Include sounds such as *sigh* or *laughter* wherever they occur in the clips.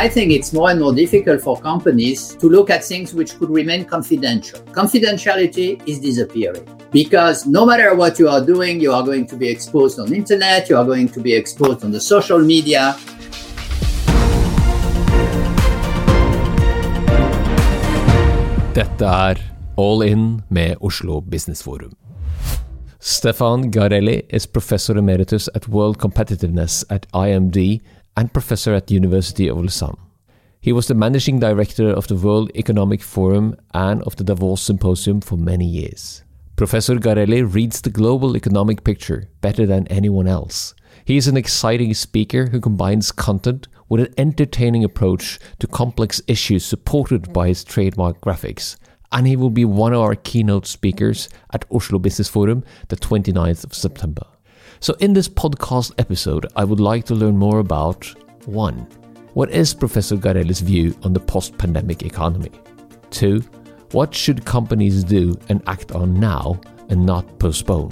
I think it's more and more difficult for companies to look at things which could remain confidential. Confidentiality is disappearing because no matter what you are doing, you are going to be exposed on internet, you are going to be exposed on the social media. Dette er All In med Oslo Business Forum. Stefan Garelli is professor emeritus at World Competitiveness at IMD and professor at the University of Lausanne. He was the managing director of the World Economic Forum and of the Davos Symposium for many years. Professor Garelli reads the global economic picture better than anyone else. He is an exciting speaker who combines content with an entertaining approach to complex issues supported by his trademark graphics. And he will be one of our keynote speakers at Oslo Business Forum the 29th of September. So, in this podcast episode, I would like to learn more about 1. What is Professor Garelli's view on the post pandemic economy? 2. What should companies do and act on now and not postpone?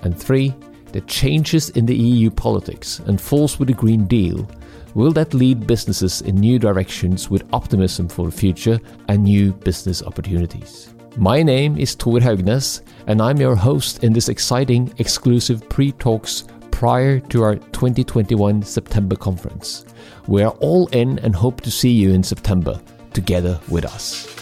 And 3. The changes in the EU politics and falls with the Green Deal. Will that lead businesses in new directions with optimism for the future and new business opportunities? My name is Tor Haugnes, and I'm your host in this exciting exclusive pre talks prior to our 2021 September conference. We are all in and hope to see you in September together with us.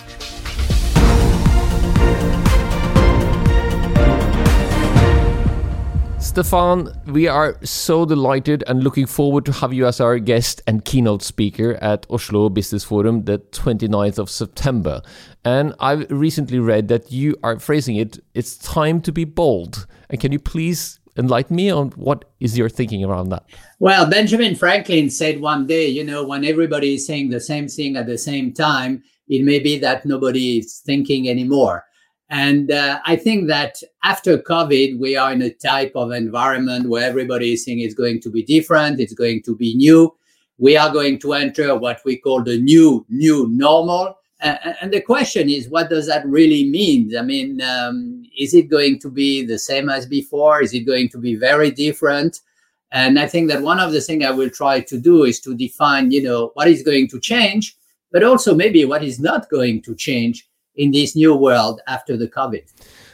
Stefan, we are so delighted and looking forward to have you as our guest and keynote speaker at Oslo Business Forum the 29th of September. And I've recently read that you are phrasing it, it's time to be bold. And can you please enlighten me on what is your thinking around that? Well, Benjamin Franklin said one day, you know, when everybody is saying the same thing at the same time, it may be that nobody is thinking anymore. And uh, I think that after COVID, we are in a type of environment where everybody is saying it's going to be different, it's going to be new. We are going to enter what we call the new, new normal. Uh, and the question is, what does that really mean? I mean, um, is it going to be the same as before? Is it going to be very different? And I think that one of the things I will try to do is to define, you know, what is going to change, but also maybe what is not going to change in this new world after the COVID.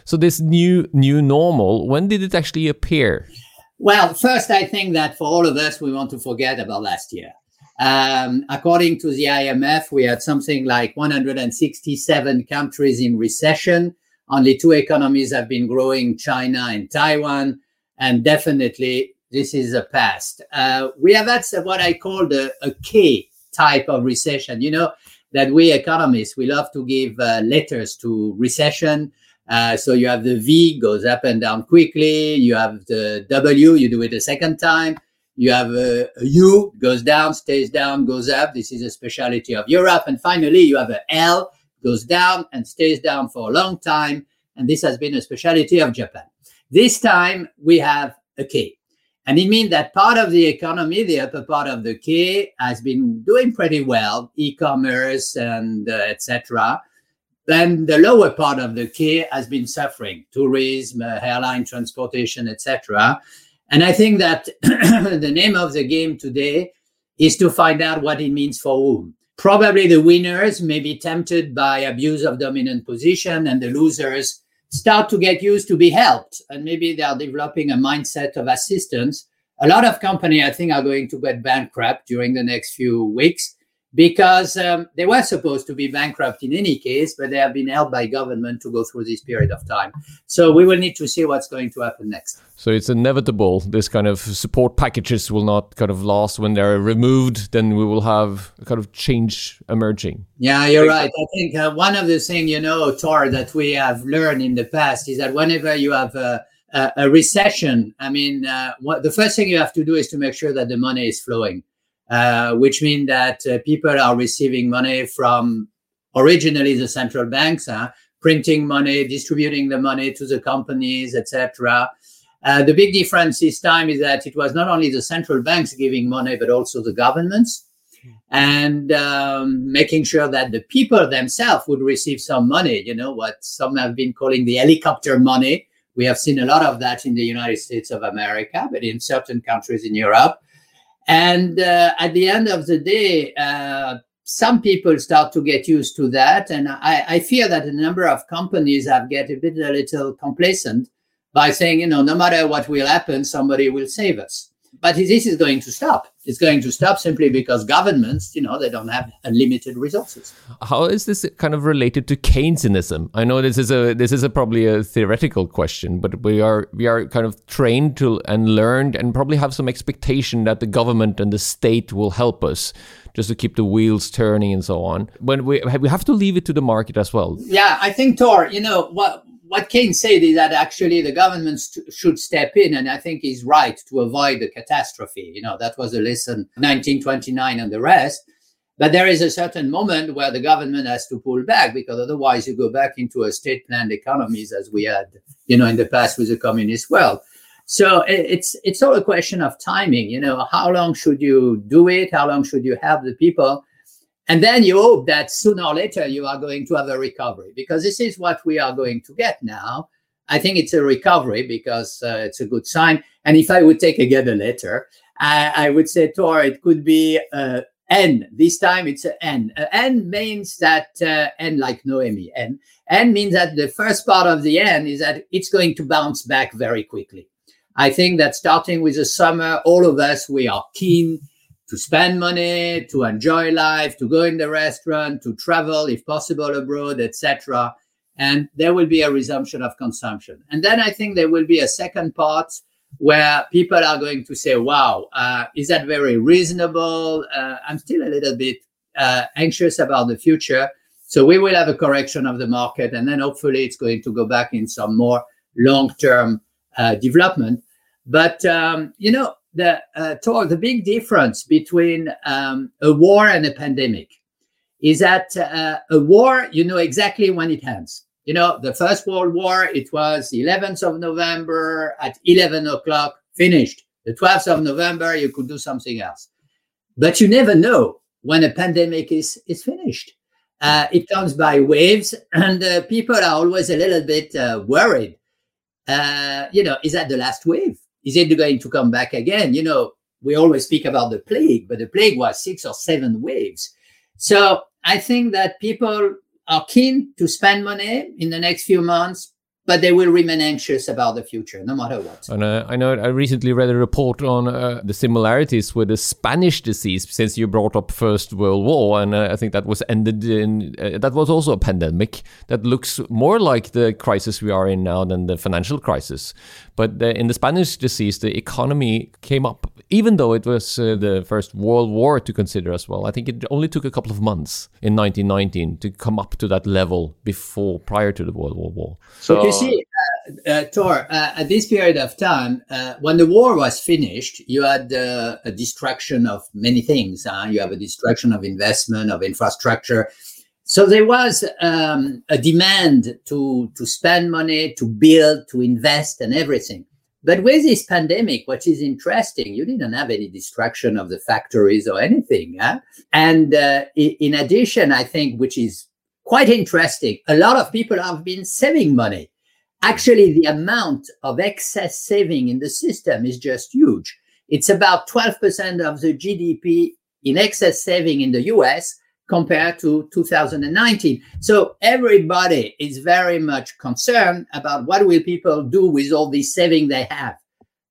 So this new new normal, when did it actually appear? Well, first, I think that for all of us, we want to forget about last year. Um, according to the IMF, we had something like 167 countries in recession. Only two economies have been growing, China and Taiwan. And definitely, this is a past. Uh, we have had what I call the, a K type of recession. You know, that we economists we love to give uh, letters to recession. Uh, so you have the V goes up and down quickly. You have the W, you do it a second time. You have a, a U goes down, stays down, goes up. This is a specialty of Europe. And finally, you have a L goes down and stays down for a long time. And this has been a specialty of Japan. This time we have a K. And it means that part of the economy, the upper part of the K, has been doing pretty well, e-commerce and uh, etc. Then the lower part of the K has been suffering, tourism, uh, airline transportation, etc. And I think that *clears throat* the name of the game today is to find out what it means for whom. Probably the winners may be tempted by abuse of dominant position, and the losers start to get used to be helped. And maybe they are developing a mindset of assistance. A lot of companies i think are going to get bankrupt during the next few weeks because um, they were supposed to be bankrupt in any case, but they have been helped by government to go through this period of time. So we will need to see what's going to happen next. So it's inevitable this kind of support packages will not kind of last when they're removed. Then we will have a kind of change emerging. Yeah, you're right. I think uh, one of the things you know, Tor, that we have learned in the past is that whenever you have a, a, a recession, I mean, uh, what, the first thing you have to do is to make sure that the money is flowing uh, which means that uh, people are receiving money from originally the central banks, uh, printing money, distributing the money to the companies, etc. Uh, the big difference this time is that it was not only the central banks giving money, but also the governments and um, making sure that the people themselves would receive some money, you know, what some have been calling the helicopter money. We have seen a lot of that in the United States of America, but in certain countries in Europe. And uh, at the end of the day, uh, some people start to get used to that. And I, I, fear that a number of companies have get a bit a little complacent by saying, you know, no matter what will happen, somebody will save us. But this is going to stop. It's going to stop simply because governments, you know, they don't have unlimited resources. How is this kind of related to Keynesianism? I know this is a this is a probably a theoretical question, but we are we are kind of trained to and learned and probably have some expectation that the government and the state will help us just to keep the wheels turning and so on. When we we have to leave it to the market as well. Yeah, I think Tor, you know what what Keynes said is that actually the government st- should step in, and I think he's right to avoid the catastrophe. You know, that was a lesson 1929 and the rest. But there is a certain moment where the government has to pull back because otherwise you go back into a state-planned economies as we had, you know, in the past with the communist world. So it's it's all a question of timing. You know, how long should you do it? How long should you have the people? And then you hope that sooner or later you are going to have a recovery because this is what we are going to get now. I think it's a recovery because uh, it's a good sign. And if I would take again a letter, I, I would say, Tor, it could be uh, N. This time it's an N. Uh, N means that uh, N like Noemi. N. N means that the first part of the N is that it's going to bounce back very quickly. I think that starting with the summer, all of us, we are keen to spend money, to enjoy life, to go in the restaurant, to travel, if possible, abroad, etc. And there will be a resumption of consumption. And then I think there will be a second part where people are going to say, wow, uh, is that very reasonable? Uh, I'm still a little bit uh, anxious about the future. So we will have a correction of the market. And then hopefully it's going to go back in some more long term uh, development. But, um, you know, the uh, talk, the big difference between um, a war and a pandemic is that uh, a war, you know exactly when it ends. You know, the First World War, it was 11th of November at 11 o'clock, finished. The 12th of November, you could do something else. But you never know when a pandemic is, is finished. Uh, it comes by waves, and uh, people are always a little bit uh, worried. Uh, you know, is that the last wave? Is it going to come back again? You know, we always speak about the plague, but the plague was six or seven waves. So I think that people are keen to spend money in the next few months but they will remain anxious about the future no matter what. And uh, I know I recently read a report on uh, the similarities with the Spanish disease, since you brought up First World War, and uh, I think that was ended in uh, that was also a pandemic that looks more like the crisis we are in now than the financial crisis. But the, in the Spanish disease, the economy came up, even though it was uh, the First World War to consider as well. I think it only took a couple of months in 1919 to come up to that level before prior to the World War War. So you see, uh, uh, Tor, uh, at this period of time, uh, when the war was finished, you had uh, a destruction of many things. You have a destruction of investment, of infrastructure. So there was um, a demand to, to spend money, to build, to invest, and everything. But with this pandemic, what is interesting, you didn't have any destruction of the factories or anything. Huh? And uh, in addition, I think, which is quite interesting, a lot of people have been saving money actually the amount of excess saving in the system is just huge. It's about 12% of the GDP in excess saving in the US compared to 2019. So everybody is very much concerned about what will people do with all this saving they have.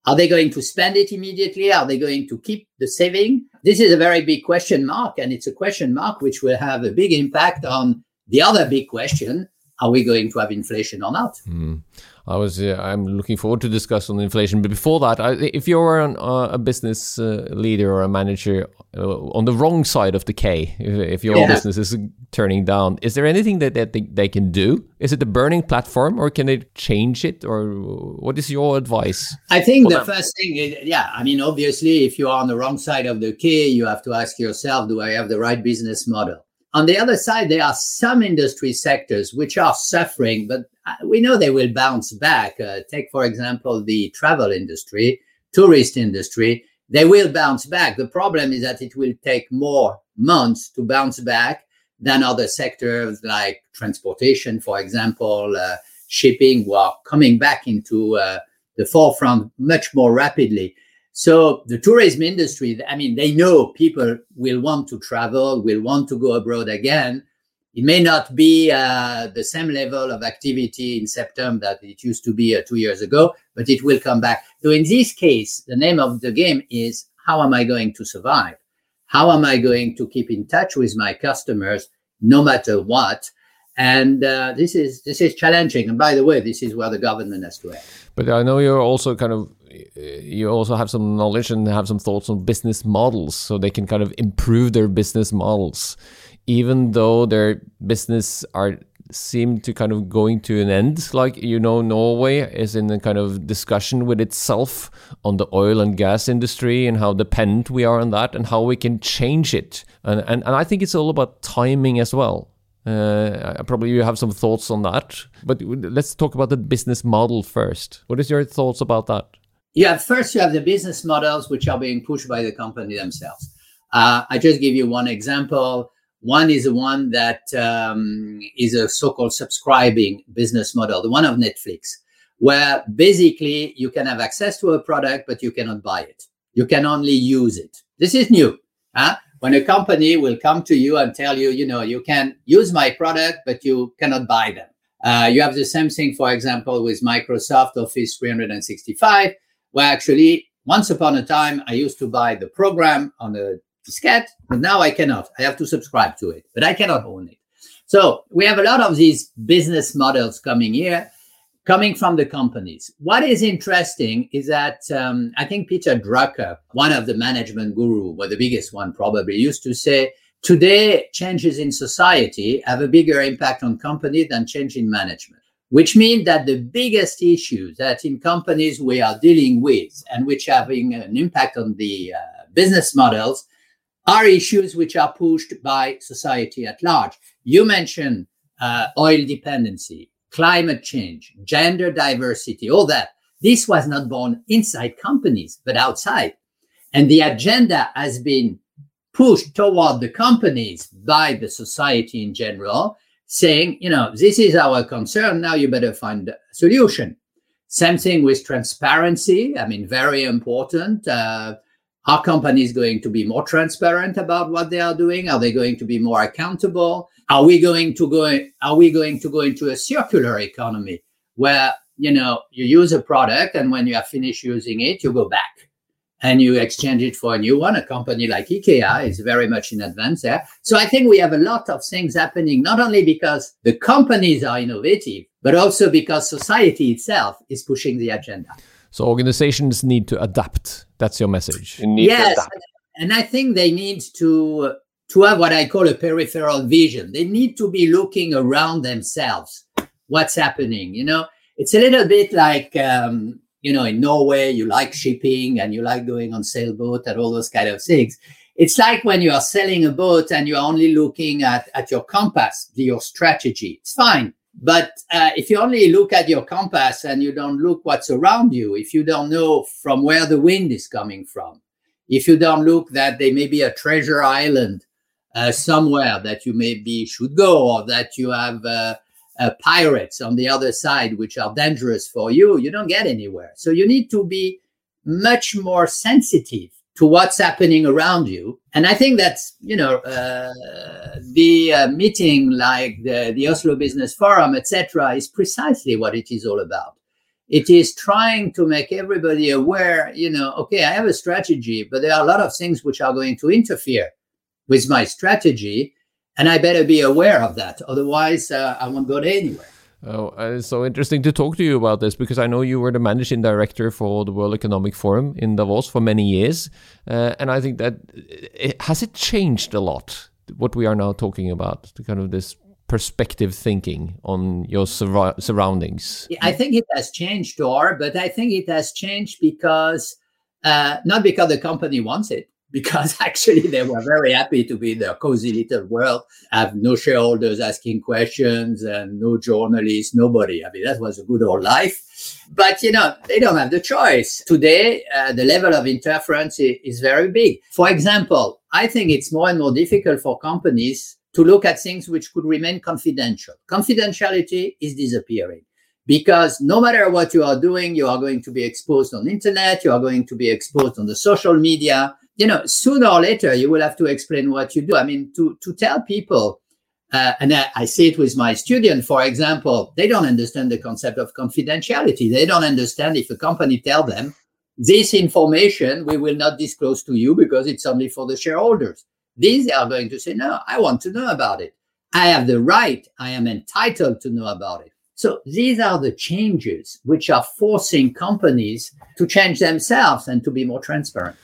Are they going to spend it immediately? Are they going to keep the saving? This is a very big question mark, and it's a question mark which will have a big impact on the other big question are we going to have inflation or not? Mm. I was uh, I'm looking forward to discuss on inflation, but before that, I, if you're an, uh, a business uh, leader or a manager uh, on the wrong side of the K, if, if your yeah. business is turning down, is there anything that, that they, they, can do? Is it a burning platform, or can they change it, or what is your advice? I think the them? first thing, is, yeah, I mean, obviously, if you are on the wrong side of the K, you have to ask yourself, do I have the right business model? On the other side, there are some industry sectors which are suffering, but uh, we know they will bounce back. Uh, take, for example, the travel industry, tourist industry. They will bounce back. The problem is that it will take more months to bounce back than other sectors like transportation, for example, uh, shipping, who are coming back into uh, the forefront much more rapidly. So the tourism industry, I mean, they know people will want to travel, will want to go abroad again. It may not be uh, the same level of activity in September that it used to be uh, two years ago, but it will come back. So in this case, the name of the game is how am I going to survive? How am I going to keep in touch with my customers no matter what? And uh, this is this is challenging. And by the way, this is where the government has to act. But I know you're also kind of you also have some knowledge and have some thoughts on business models, so they can kind of improve their business models even though their business are seem to kind of going to an end like you know norway is in a kind of discussion with itself on the oil and gas industry and how dependent we are on that and how we can change it and and, and i think it's all about timing as well uh, probably you have some thoughts on that but let's talk about the business model first what is your thoughts about that yeah first you have the business models which are being pushed by the company themselves uh, i just give you one example one is the one that um, is a so-called subscribing business model, the one of Netflix, where basically you can have access to a product, but you cannot buy it. You can only use it. This is new. Huh? When a company will come to you and tell you, you know, you can use my product, but you cannot buy them. Uh, you have the same thing, for example, with Microsoft Office 365, where actually once upon a time I used to buy the program on a diskette, but now I cannot. I have to subscribe to it, but I cannot own it. So we have a lot of these business models coming here, coming from the companies. What is interesting is that um, I think Peter Drucker, one of the management guru, or the biggest one probably, used to say, today changes in society have a bigger impact on company than change in management which means that the biggest issues that in companies we are dealing with and which having an impact on the uh, business models are issues which are pushed by society at large. You mentioned uh, oil dependency, climate change, gender diversity, all that. This was not born inside companies, but outside. And the agenda has been pushed toward the companies by the society in general, saying, you know, this is our concern. Now you better find a solution. Same thing with transparency. I mean, very important. Uh, are companies going to be more transparent about what they are doing? Are they going to be more accountable? Are we going to go? Are we going to go into a circular economy where you know you use a product and when you are finished using it, you go back and you exchange it for a new one. A company like IKEA is very much in advance there. So I think we have a lot of things happening, not only because the companies are innovative, but also because society itself is pushing the agenda. So organizations need to adapt. That's your message. Yes, and I think they need to to have what I call a peripheral vision. They need to be looking around themselves. What's happening? You know, it's a little bit like um, you know in Norway you like shipping and you like going on sailboat and all those kind of things. It's like when you are selling a boat and you're only looking at, at your compass, your strategy. It's fine. But uh, if you only look at your compass and you don't look what's around you, if you don't know from where the wind is coming from, if you don't look that there may be a treasure island uh, somewhere that you maybe should go, or that you have uh, uh pirates on the other side which are dangerous for you, you don't get anywhere. So you need to be much more sensitive to what's happening around you. And I think that's, you know, uh, the uh, meeting like the, the Oslo Business Forum, etc., is precisely what it is all about. It is trying to make everybody aware, you know, okay, I have a strategy, but there are a lot of things which are going to interfere with my strategy. And I better be aware of that. Otherwise, uh, I won't go anywhere. Oh, uh, it's so interesting to talk to you about this because I know you were the managing director for the World Economic Forum in Davos for many years, uh, and I think that it, has it changed a lot what we are now talking about, the kind of this perspective thinking on your sur surroundings. I think it has changed, Tor, but I think it has changed because uh, not because the company wants it, because *laughs* actually they were very happy to be in their cozy little world, have no shareholders asking questions and no journalists, nobody. I mean, that was a good old life. But, you know, they don't have the choice. Today, uh, the level of interference is, is very big. For example, I think it's more and more difficult for companies to look at things which could remain confidential. Confidentiality is disappearing because no matter what you are doing, you are going to be exposed on internet, you are going to be exposed on the social media. You know, sooner or later, you will have to explain what you do. I mean, to, to tell people, uh, and I, I see it with my student, for example, they don't understand the concept of confidentiality. They don't understand if a company tell them this information we will not disclose to you because it's only for the shareholders. These are going to say, no, I want to know about it. I have the right. I am entitled to know about it. So these are the changes which are forcing companies to change themselves and to be more transparent.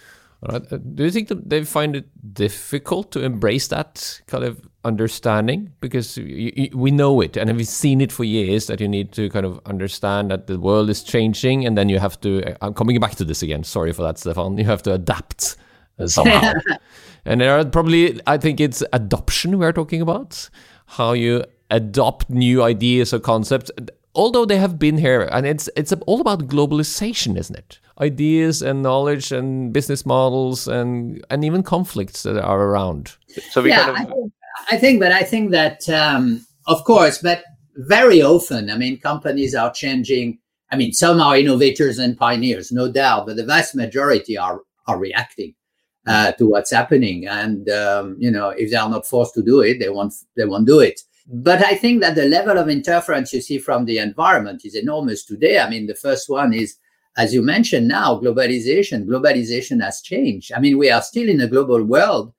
Uh, do you think that they find it difficult to embrace that kind of understanding? Because we know it and we've seen it for years that you need to kind of understand that the world is changing and then you have to. Uh, I'm coming back to this again. Sorry for that, Stefan. You have to adapt uh, somehow. *laughs* and there are probably, I think it's adoption we're talking about. How you adopt new ideas or concepts although they have been here and it's it's all about globalization isn't it ideas and knowledge and business models and and even conflicts that are around. So we yeah, kind of I think, I think but i think that um, of course but very often i mean companies are changing. I mean some are innovators and pioneers no doubt but the vast majority are are reacting uh, to what's happening. And um, you know if they are not forced to do it they won't they won't do it. But I think that the level of interference you see from the environment is enormous today. I mean, the first one is, as you mentioned now, globalization. Globalization has changed. I mean, we are still in a global world,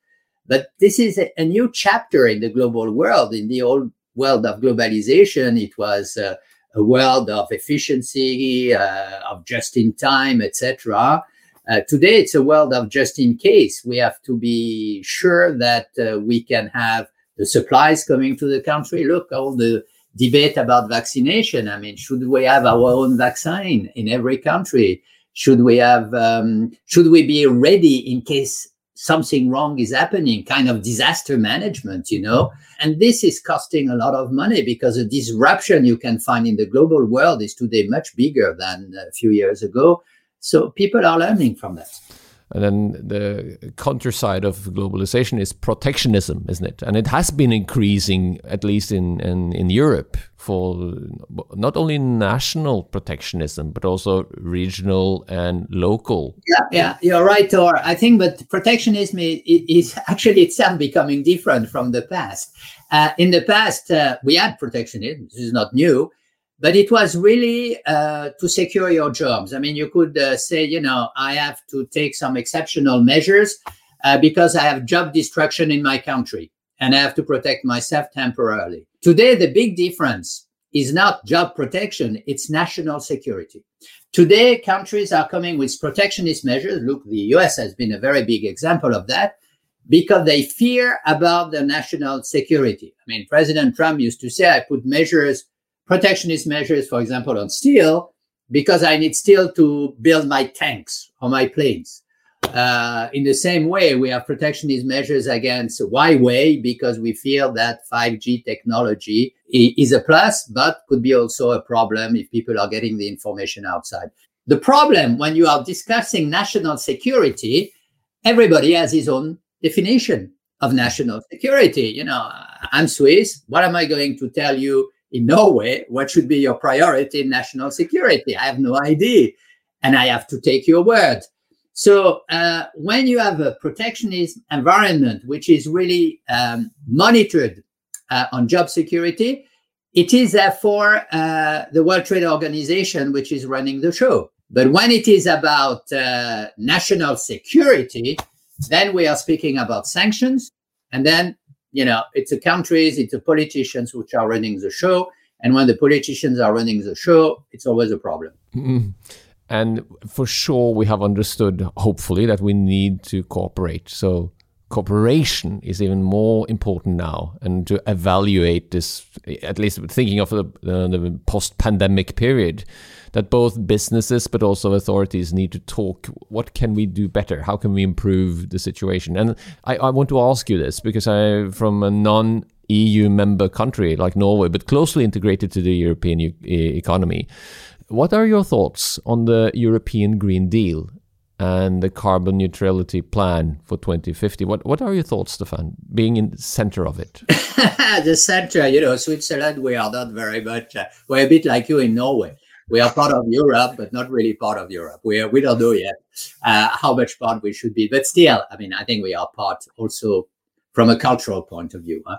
but this is a, a new chapter in the global world. In the old world of globalization, it was uh, a world of efficiency, uh, of just in time, etc. Uh, today, it's a world of just in case. We have to be sure that uh, we can have the supplies coming to the country. Look, all the debate about vaccination. I mean, should we have our own vaccine in every country? Should we have? Um, should we be ready in case something wrong is happening? Kind of disaster management, you know. And this is costing a lot of money because the disruption you can find in the global world is today much bigger than a few years ago. So people are learning from that. And then the counter side of globalization is protectionism, isn't it? And it has been increasing, at least in, in, in Europe, for not only national protectionism, but also regional and local. Yeah, yeah, you're right, Tor. I think, but protectionism is, is *laughs* actually itself becoming different from the past. Uh, in the past, uh, we had protectionism. This is not new but it was really uh, to secure your jobs. I mean, you could uh, say, you know, I have to take some exceptional measures uh, because I have job destruction in my country and I have to protect myself temporarily. Today, the big difference is not job protection, it's national security. Today, countries are coming with protectionist measures. Look, the US has been a very big example of that because they fear about their national security. I mean, President Trump used to say, I put measures protectionist measures, for example, on steel, because I need steel to build my tanks or my planes. Uh, in the same way, we have protectionist measures against Huawei because we feel that 5G technology is a plus, but could be also a problem if people are getting the information outside. The problem when you are discussing national security, everybody has his own definition of national security. You know, I'm Swiss. What am I going to tell you in Norway, what should be your priority in national security? I have no idea. And I have to take your word. So uh, when you have a protectionist environment, which is really um, monitored uh, on job security, it is therefore uh, the World Trade Organization which is running the show. But when it is about uh, national security, then we are speaking about sanctions, and then you know, it's the countries, it's the politicians which are running the show. And when the politicians are running the show, it's always a problem. Mm-hmm. And for sure, we have understood, hopefully, that we need to cooperate. So cooperation is even more important now and to evaluate this at least thinking of the, uh, the post-pandemic period that both businesses but also authorities need to talk what can we do better? How can we improve the situation? And i, I want to ask you this because i from a non eu member country like norway but closely integrated to the european e economy what are your thoughts on the european green deal and the carbon neutrality plan for 2050. What what are your thoughts, Stefan, being in the center of it? *laughs* the center, you know, Switzerland, we are not very much, uh, we're a bit like you in Norway. We are part of Europe, but not really part of Europe. We, are, we don't know yet uh, how much part we should be. But still, I mean, I think we are part also from a cultural point of view. Huh?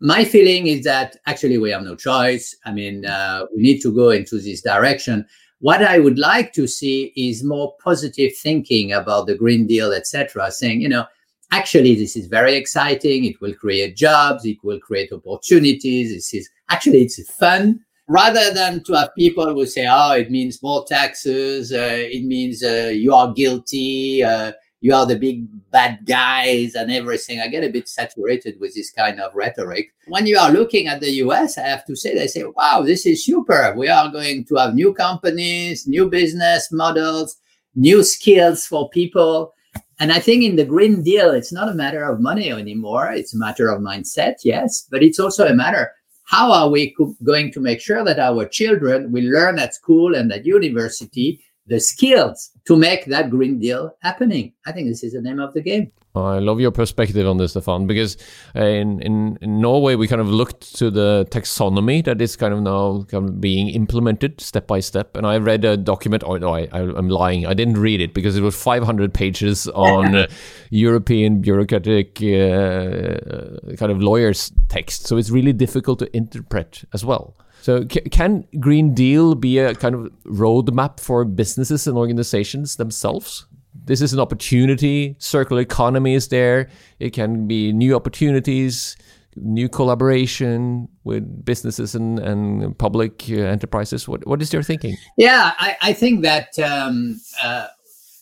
My feeling is that actually we have no choice. I mean, uh, we need to go into this direction. What I would like to see is more positive thinking about the Green Deal, etc., saying, you know, actually this is very exciting. It will create jobs. It will create opportunities. This is actually it's fun rather than to have people who say, oh, it means more taxes. Uh, it means uh, you are guilty. Uh, you are the big bad guys and everything. I get a bit saturated with this kind of rhetoric. When you are looking at the US, I have to say, they say, wow, this is super. We are going to have new companies, new business models, new skills for people. And I think in the Green Deal, it's not a matter of money anymore. It's a matter of mindset, yes, but it's also a matter how are we co- going to make sure that our children will learn at school and at university the skills to make that Green Deal happening. I think this is the name of the game. I love your perspective on this, Stefan, because uh, in, in, in Norway we kind of looked to the taxonomy that is kind of now kind of being implemented step by step. And I read a document. Oh no, I, I, am lying. I didn't read it because it was 500 pages on uh, *laughs* European bureaucratic uh, kind of lawyers' text. So it's really difficult to interpret as well. So, can Green Deal be a kind of roadmap for businesses and organizations themselves? This is an opportunity. Circular economy is there. It can be new opportunities, new collaboration with businesses and, and public uh, enterprises. What, what is your thinking? Yeah, I, I think that um, uh,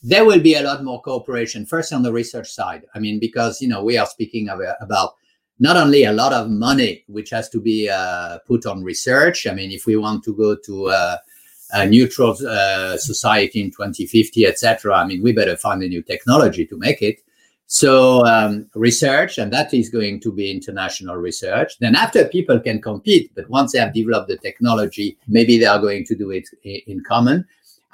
there will be a lot more cooperation. First, on the research side. I mean, because you know we are speaking of, about not only a lot of money which has to be uh, put on research. I mean, if we want to go to uh, a neutral uh, society in 2050, etc., I mean, we better find a new technology to make it. So um, research, and that is going to be international research. Then after people can compete, but once they have developed the technology, maybe they are going to do it in common.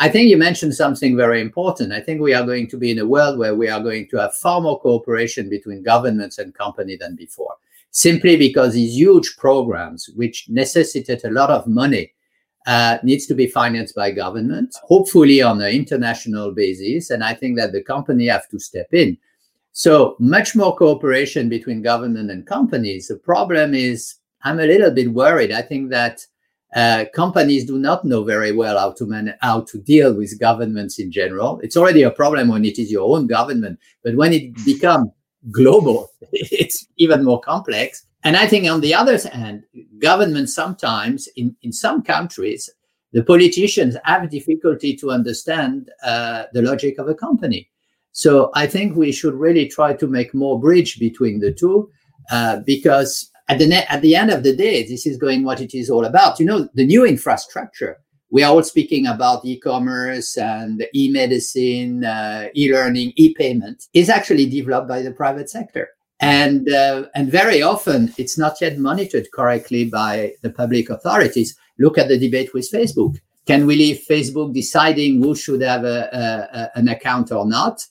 I think you mentioned something very important. I think we are going to be in a world where we are going to have far more cooperation between governments and company than before, simply because these huge programs, which necessitate a lot of money, uh, needs to be financed by government, hopefully on an international basis. And I think that the company have to step in. So much more cooperation between government and companies. The problem is, I'm a little bit worried. I think that uh, companies do not know very well how to man- how to deal with governments in general. It's already a problem when it is your own government, but when it *laughs* becomes global, *laughs* it's even more complex. And I think on the other hand, governments sometimes in, in some countries, the politicians have difficulty to understand uh, the logic of a company. So I think we should really try to make more bridge between the two uh, because at the, ne- at the end of the day, this is going what it is all about. You know, the new infrastructure, we are all speaking about e-commerce and e-medicine, uh, e-learning, e-payment is actually developed by the private sector. And, uh, and very often it's not yet monitored correctly by the public authorities. Look at the debate with Facebook. Can we leave Facebook deciding who should have a, a, an account or not?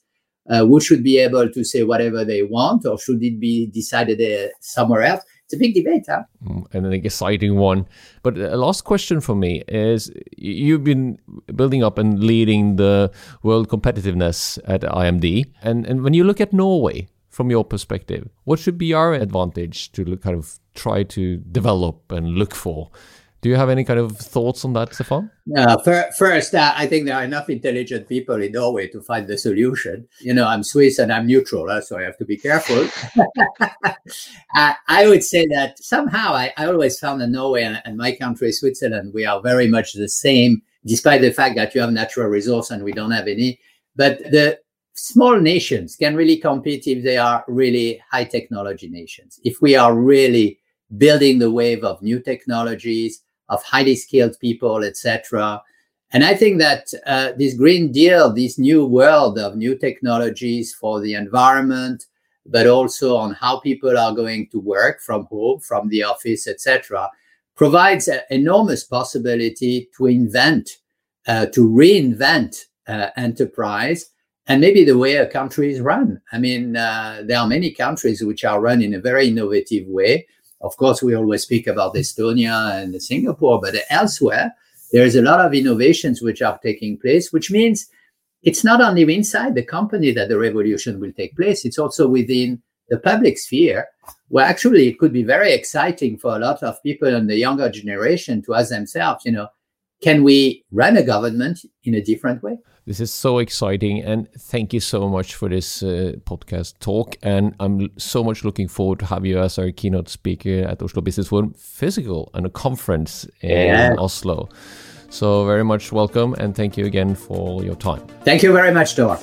Uh, who should be able to say whatever they want, or should it be decided uh, somewhere else? It's a big debate, huh? Mm, and an exciting one. But a last question for me is you've been building up and leading the world competitiveness at IMD. And, and when you look at Norway, from your perspective, what should be our advantage to kind of try to develop and look for do you have any kind of thoughts on that, Stefan? Uh, first, uh, I think there are enough intelligent people in Norway to find the solution. You know, I'm Swiss and I'm neutral, uh, so I have to be careful. *laughs* uh, I would say that somehow I, I always found that Norway and, and, my country, Switzerland, we are very much the same, despite the fact that you have natural resource and we don't have any. But the small nations can really compete if they are really high technology nations. If we are really building the wave of new technologies, of highly skilled people, etc. And I think that uh, this Green Deal, this new world of new technologies for the environment, but also on how people are going to work from home, from the office, etc., provides an enormous possibility to invent, uh, to reinvent uh, enterprise and maybe the way a country is run. I mean, uh, there are many countries which are run in a very innovative way. Of course, we always speak about Estonia and Singapore, but elsewhere, there is a lot of innovations which are taking place, which means it's not only inside the company that the revolution will take place, it's also within the public sphere, where actually it could be very exciting for a lot of people in the younger generation to ask themselves, you know, can we run a government in a different way? This is so exciting, and thank you so much for this uh, podcast talk. And I'm so much looking forward to have you as our keynote speaker at Oslo Business Forum physical and a conference in yeah. Oslo. So very much welcome, and thank you again for your time. Thank you very much, Tor.